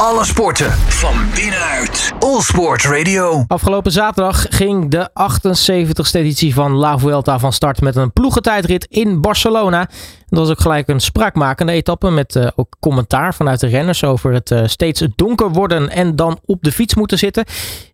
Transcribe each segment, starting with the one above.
Alle sporten van binnenuit. All Sport Radio. Afgelopen zaterdag ging de 78ste editie van La Vuelta van start met een ploegentijdrit in Barcelona. Dat was ook gelijk een spraakmakende etappe met uh, ook commentaar vanuit de renners over het uh, steeds donker worden en dan op de fiets moeten zitten.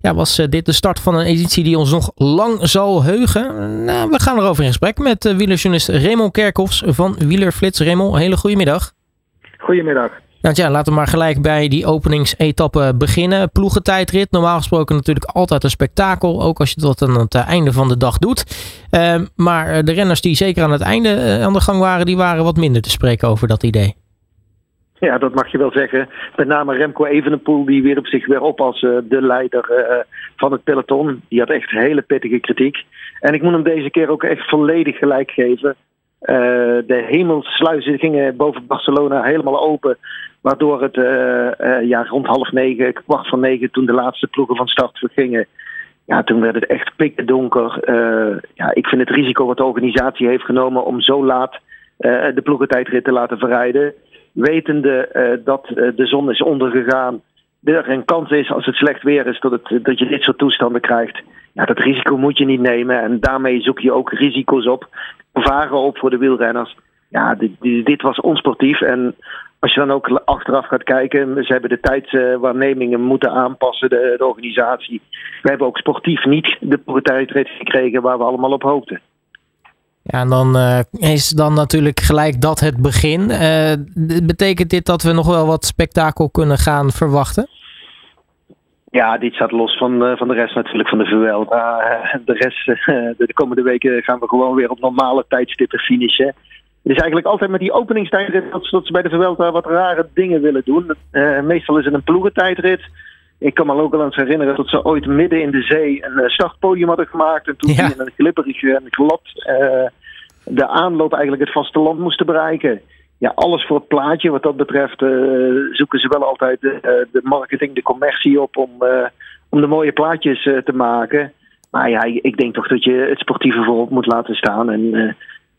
Ja, was uh, dit de start van een editie die ons nog lang zal heugen? Nou, we gaan erover in gesprek met wielerjournalist Raymond Kerkhoffs van Wielerflits. Raymond, hele goede middag. Goedemiddag. Nou ja, laten we maar gelijk bij die openingsetappe beginnen. Ploegentijdrit, normaal gesproken natuurlijk altijd een spektakel. Ook als je dat aan het einde van de dag doet. Uh, maar de renners die zeker aan het einde aan de gang waren, die waren wat minder te spreken over dat idee. Ja, dat mag je wel zeggen. Met name Remco Evenepoel, die wierp zich weer op als uh, de leider van het peloton. Die had echt hele pittige kritiek. En ik moet hem deze keer ook echt volledig gelijk geven. Uh, de hemelsluizen gingen boven Barcelona helemaal open. Waardoor het uh, uh, ja, rond half negen, kwart van negen, toen de laatste ploegen van start vergingen. Ja, toen werd het echt pikken donker. ja, ik vind het risico wat de organisatie heeft genomen om zo laat de ploegentijdrit te laten verrijden. Wetende dat de zon is ondergegaan. Er een kans is als het slecht weer is dat, het, dat je dit soort toestanden krijgt. Ja, dat risico moet je niet nemen. En daarmee zoek je ook risico's op varen op voor de wielrenners. Ja, dit, dit, was onsportief. En als je dan ook achteraf gaat kijken, ze hebben de tijdswaarnemingen moeten aanpassen, de, de organisatie. We hebben ook sportief niet de tijdrit gekregen waar we allemaal op hoopten. Ja, en dan uh, is dan natuurlijk gelijk dat het begin. Uh, betekent dit dat we nog wel wat spektakel kunnen gaan verwachten? Ja, dit staat los van, uh, van de rest natuurlijk van de Vuelta. Uh, de rest, uh, de, de, komende weken gaan we gewoon weer op normale tijdstippen finishen. Het is eigenlijk altijd met die openingstijdrit dat, dat ze bij de Vuelta wat rare dingen willen doen. meestal is het een ploegentijdrit. Ik kan me ook wel eens herinneren dat ze ooit midden in de zee een startpodium hadden gemaakt. En toen ja. in een glibberig en glad de aanloop eigenlijk het vasteland moesten bereiken ja, alles voor het plaatje. Wat dat betreft uh, zoeken ze wel altijd de, de, marketing, de commercie op om, uh, om de mooie plaatjes te maken. Maar ja, ik denk toch dat je het sportieve voorop moet laten staan. En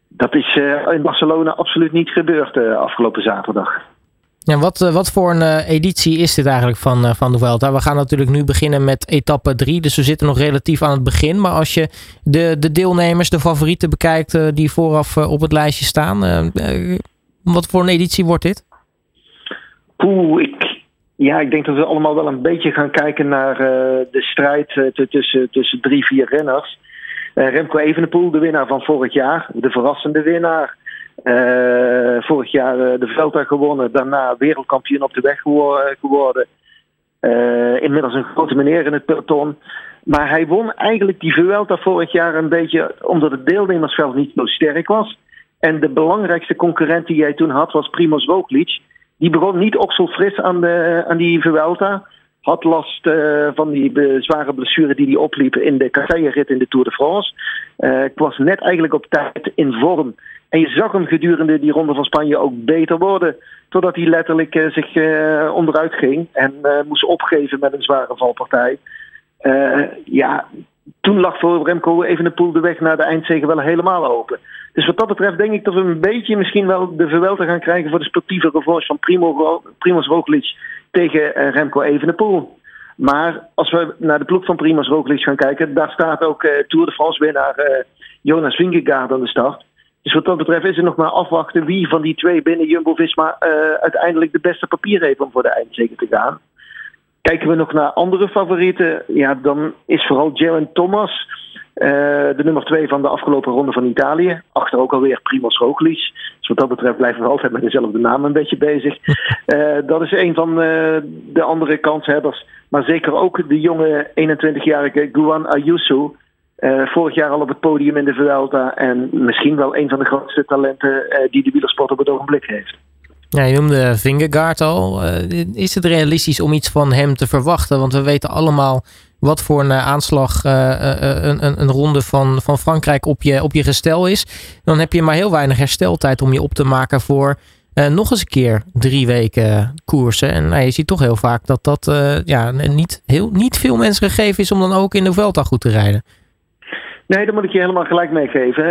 dat is in Barcelona absoluut niet gebeurd afgelopen zaterdag. Ja, wat, wat voor een editie is dit eigenlijk van, van de Vuelta? We gaan natuurlijk nu beginnen met etappe 3, dus we zitten nog relatief aan het begin. Maar als je de, de deelnemers, de favorieten bekijkt die vooraf op het lijstje staan, wat voor een editie wordt dit? Oeh, ik, ja, ik denk dat we allemaal wel een beetje gaan kijken naar uh, de strijd uh, tussen, tussen drie, vier renners. Uh, Remco Evenepoel, de winnaar van vorig jaar, de verrassende winnaar. vorig jaar de Vuelta gewonnen, daarna wereldkampioen op de weg geworden. inmiddels een grote meneer in het peloton. Maar hij won eigenlijk die Vuelta vorig jaar een beetje omdat het deelnemersveld niet zo sterk was. En de belangrijkste concurrent die jij toen had was Primoz Roglic. Die begon niet okselfris aan, de, aan die Vuelta. Had last uh, van die zware blessure die hij opliep in de kasseierrit in de Tour de France. Uh, ik was net eigenlijk op tijd in vorm. En je zag hem gedurende die ronde van Spanje ook beter worden. Totdat hij letterlijk uh, zich onderuit ging en moest opgeven met een zware valpartij. ja, toen lag voor Remco even de poel de weg naar de eindzege wel helemaal open. Dus wat dat betreft denk ik dat we een beetje misschien wel de verwelte gaan krijgen voor de sportieve revanche van Primo, Primoz Roglic tegen uh, Remco Evenepoel. Maar als we naar de ploeg van Primoz Roglic gaan kijken, daar staat ook uh, Tour de France winnaar uh, Jonas Vingegaard aan de start. Dus wat dat betreft is er nog maar afwachten wie van die twee binnen Jumbo-Visma uiteindelijk de beste papier heeft om voor de eindzege te gaan. Kijken we nog naar andere favorieten, ja, dan is vooral Jaron Thomas uh, de nummer twee van de afgelopen ronde van Italië. Achter ook alweer Primoz Roglic. Dus wat dat betreft blijven we altijd met dezelfde naam een beetje bezig. Uh, dat is een van uh, de andere kanshebbers. Maar zeker ook de jonge 21-jarige Guan Ayuso. vorig jaar al op het podium in de Vuelta. En misschien wel een van de grootste talenten die de wielersport op het ogenblik heeft. Ja, je noemde Vingegaard al. is het realistisch om iets van hem te verwachten? Want we weten allemaal wat voor een eh, aanslag uh, een, een, een, ronde van, van Frankrijk op je, op je gestel is. Dan heb je maar heel weinig hersteltijd om je op te maken voor nog eens een keer drie weken koersen. En je ziet toch heel vaak dat dat ja, niet, heel, niet veel mensen gegeven is om dan ook in de Vuelta goed te rijden. Nee, daar moet ik je helemaal gelijk mee geven.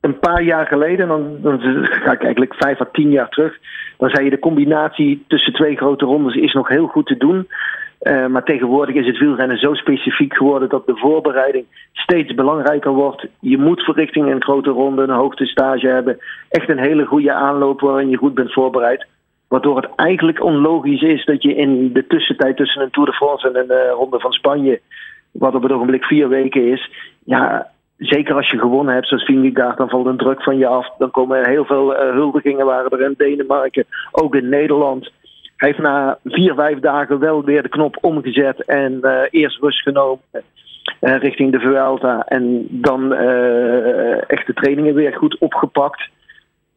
een paar jaar geleden, dan, dan ga ik eigenlijk vijf à tien jaar terug, dan zei je de combinatie tussen twee grote rondes is nog heel goed te doen. Uh, maar tegenwoordig is het wielrennen zo specifiek geworden dat de voorbereiding steeds belangrijker wordt. Je moet voor richting een grote ronde, een hoogtestage hebben. Echt een hele goede aanloop waarin je goed bent voorbereid. Waardoor het eigenlijk onlogisch is dat je in de tussentijd tussen een Tour de France en een uh, Ronde van Spanje, wat op het ogenblik vier weken is, ja, zeker als je gewonnen hebt, zoals Vingegaard, dan valt een druk van je af. Dan komen heel veel uh, huldigingen waren er in Denemarken, ook in Nederland. Hij heeft na vier, vijf dagen wel weer de knop omgezet en uh, eerst rust genomen uh, richting de Vuelta. En dan echt de trainingen weer goed opgepakt.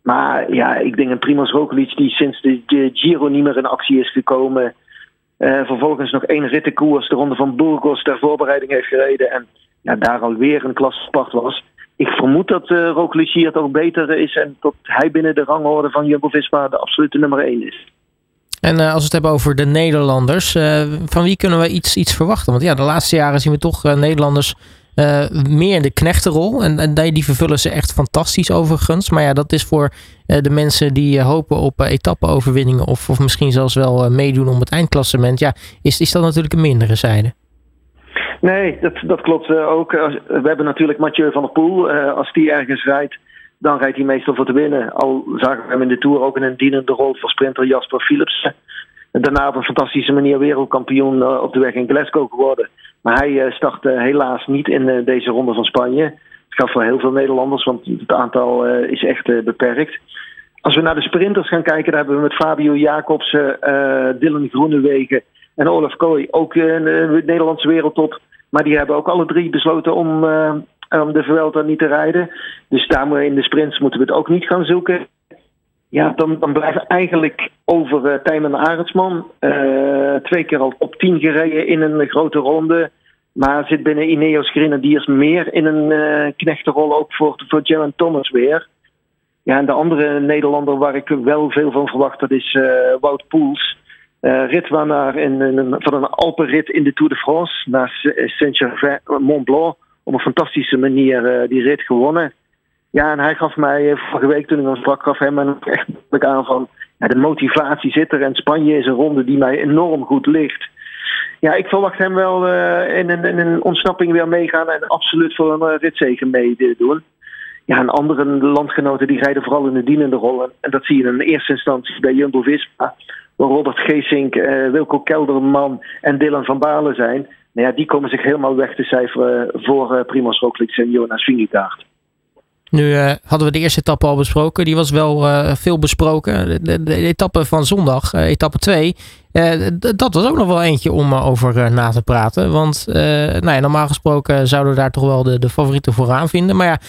Maar ja, ik denk een Primoz Roglic die sinds de Giro niet meer in actie is gekomen. vervolgens nog één rittenkoers, de ronde van Burgos, ter voorbereiding heeft gereden. En ja, daar alweer een klas apart was. Ik vermoed dat uh, hier toch beter is en dat hij binnen de rangorde van Jumbo-Visma de absolute nummer 1 is. En uh, als we het hebben over de Nederlanders, uh, van wie kunnen we iets, iets verwachten? Want ja, de laatste jaren zien we toch Nederlanders meer in de knechtenrol. En, en, die vervullen ze echt fantastisch overigens. Maar ja, dat is voor de mensen die hopen op etappe-overwinningen of, of misschien zelfs wel meedoen om het eindklassement. Ja, is, is dat natuurlijk een mindere zijde. Nee, dat, dat klopt ook. We hebben natuurlijk Mathieu van der Poel. Als die ergens rijdt, dan rijdt hij meestal voor te winnen. Al zagen we hem in de Tour ook in een dienende rol voor sprinter Jasper Philipsen. En daarna op een fantastische manier wereldkampioen uh, op de weg in Glasgow geworden. Maar hij startte helaas niet in deze ronde van Spanje. Het gaat voor heel veel Nederlanders, want het aantal is echt beperkt. Als we naar de sprinters gaan kijken, dan hebben we met Fabio Jacobsen, Dylan Groenewegen en Olaf Kooi ook de Nederlandse wereldtop. Maar die hebben ook alle drie besloten om, om de Vuelta niet te rijden. Dus daar in de sprints moeten we het ook niet gaan zoeken. Ja, dan, dan blijven eigenlijk over uh, Tijmen Arendsman. Uh, twee keer al op 10 gereden in een grote ronde. Maar zit binnen Ineos Grenadiers meer in een uh, knechtenrol ook voor, voor Thomas weer. Ja, en de andere Nederlander waar ik wel veel van verwacht, dat is Wout Poels. Uh, ritwinnaar in, van een Alpenrit in de Tour de France naar Saint-Gervais Mont Blanc. Op een fantastische manier uh, die rit gewonnen. Ja, en hij gaf mij uh, vorige week toen ik hem sprak, gaf hem echt aan van ja, de motivatie zit er. En Spanje is een ronde die mij enorm goed ligt. Ja, ik verwacht hem wel in, in, in, een ontsnapping weer meegaan en absoluut voor een ritzegen meedoen. Ja, en andere landgenoten die rijden vooral in de dienende rollen. En dat zie je in eerste instantie bij Jumbo-Visma waar Robert Geesink, uh, Wilco Kelderman en Dylan van Balen zijn. Nou ja, die komen zich helemaal weg te cijferen voor uh, Primoz Roglic en Jonas Vingegaard. Nu uh, hadden we de eerste etappe al besproken. Die was wel veel besproken. De, etappe van zondag, etappe 2. dat was ook nog wel eentje om over na te praten. Want nou ja, normaal gesproken zouden we daar toch wel de, de favorieten vooraan vinden. Maar ja,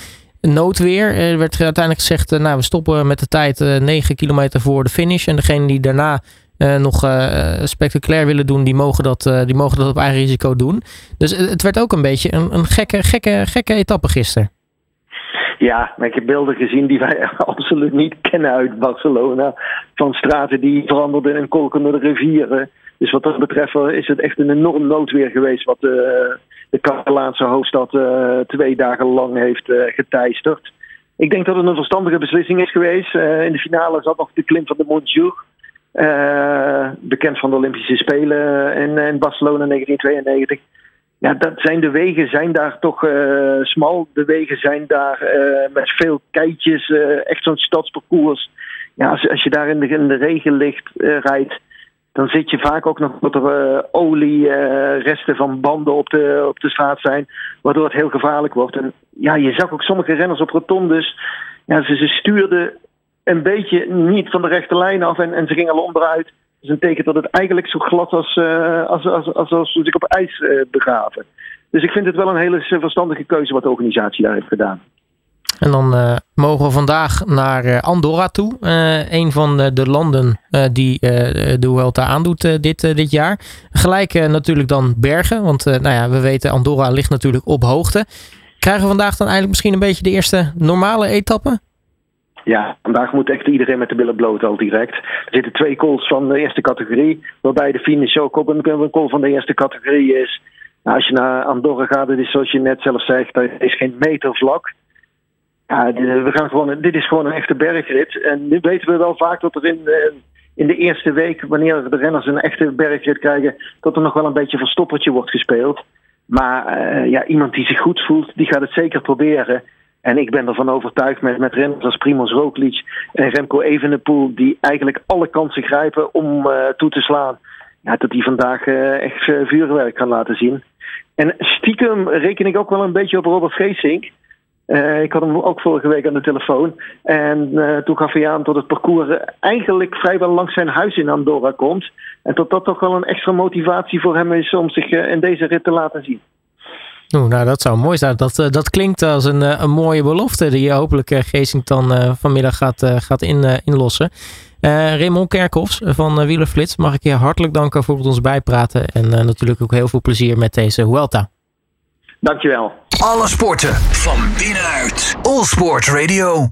noodweer. Er werd uiteindelijk gezegd, nou we stoppen met de tijd uh, 9 kilometer voor de finish. En degene die daarna uh, nog spectaculair willen doen, die mogen, dat, die mogen dat op eigen risico doen. Dus het werd ook een beetje een, een gekke, gekke, gekke etappe gisteren. Ja, ik heb beelden gezien die wij absoluut niet kennen uit Barcelona. Van straten die veranderden in kolkende rivieren. Dus wat dat betreft is het echt een enorm noodweer geweest wat de, de Catalaanse hoofdstad twee dagen lang heeft geteisterd. Ik denk dat het een verstandige beslissing is geweest. In de finale zat nog de klim van de Montjour. bekend van de Olympische Spelen in, in Barcelona 1992 ja, dat zijn de wegen zijn daar toch uh, smal. De wegen zijn daar uh, met veel keitjes. Uh, echt zo'n stadsparcours. Ja, als, als je daar in de, in de regen ligt, rijdt, dan zit je vaak ook nog wat er olie, resten van banden op de, op de straat zijn. Waardoor het heel gevaarlijk wordt. En ja, je zag ook sommige renners op rotondes. Ja, ze, ze stuurden een beetje niet van de rechte lijn af en, en ze gingen al onderuit is een teken dat het eigenlijk zo glad als, uh, als, als, als, als, zich op ijs uh, begaven. Dus ik vind het wel een hele verstandige keuze wat de organisatie daar heeft gedaan. En dan uh, mogen we vandaag naar Andorra toe. een van de, de landen die de Vuelta aandoet dit, dit jaar. Gelijk natuurlijk dan bergen. Want nou ja, we weten Andorra ligt natuurlijk op hoogte. Krijgen we vandaag dan eigenlijk misschien een beetje de eerste normale etappe? Ja, vandaag moet echt iedereen met de billen bloot al direct. Er zitten twee calls van de eerste categorie, waarbij de finish ook op een, call van de eerste categorie is. Nou, als je naar Andorra gaat, het is zoals je net zelf zegt, er is geen meter vlak. Ja, we gaan gewoon, dit is gewoon een echte bergrit. En nu weten we wel vaak dat er in, in de eerste week, wanneer de renners een echte bergrit krijgen, dat er nog wel een beetje verstoppertje wordt gespeeld. Maar ja, iemand die zich goed voelt, die gaat het zeker proberen. En ik ben ervan overtuigd met, met renners als Primoz Roglic en Remco Evenepoel... die eigenlijk alle kansen grijpen om uh, toe te slaan... Ja, dat die vandaag uh, echt uh, vuurwerk kan laten zien. En stiekem reken ik ook wel een beetje op Robert Geesink. ik had hem ook vorige week aan de telefoon. En toen gaf hij aan dat het parcours eigenlijk vrijwel langs zijn huis in Andorra komt. En dat dat toch wel een extra motivatie voor hem is om zich in deze rit te laten zien. Oeh, nou, dat zou mooi zijn. Dat, dat klinkt als een, een mooie belofte die je hopelijk uh, Geesink dan vanmiddag gaat, gaat in, inlossen. Raymond Kerkhoffs van uh, Wielerflits, mag ik je hartelijk danken voor het ons bijpraten. En natuurlijk ook heel veel plezier met deze Vuelta. Dankjewel. Alle sporten van binnenuit. All Sport Radio.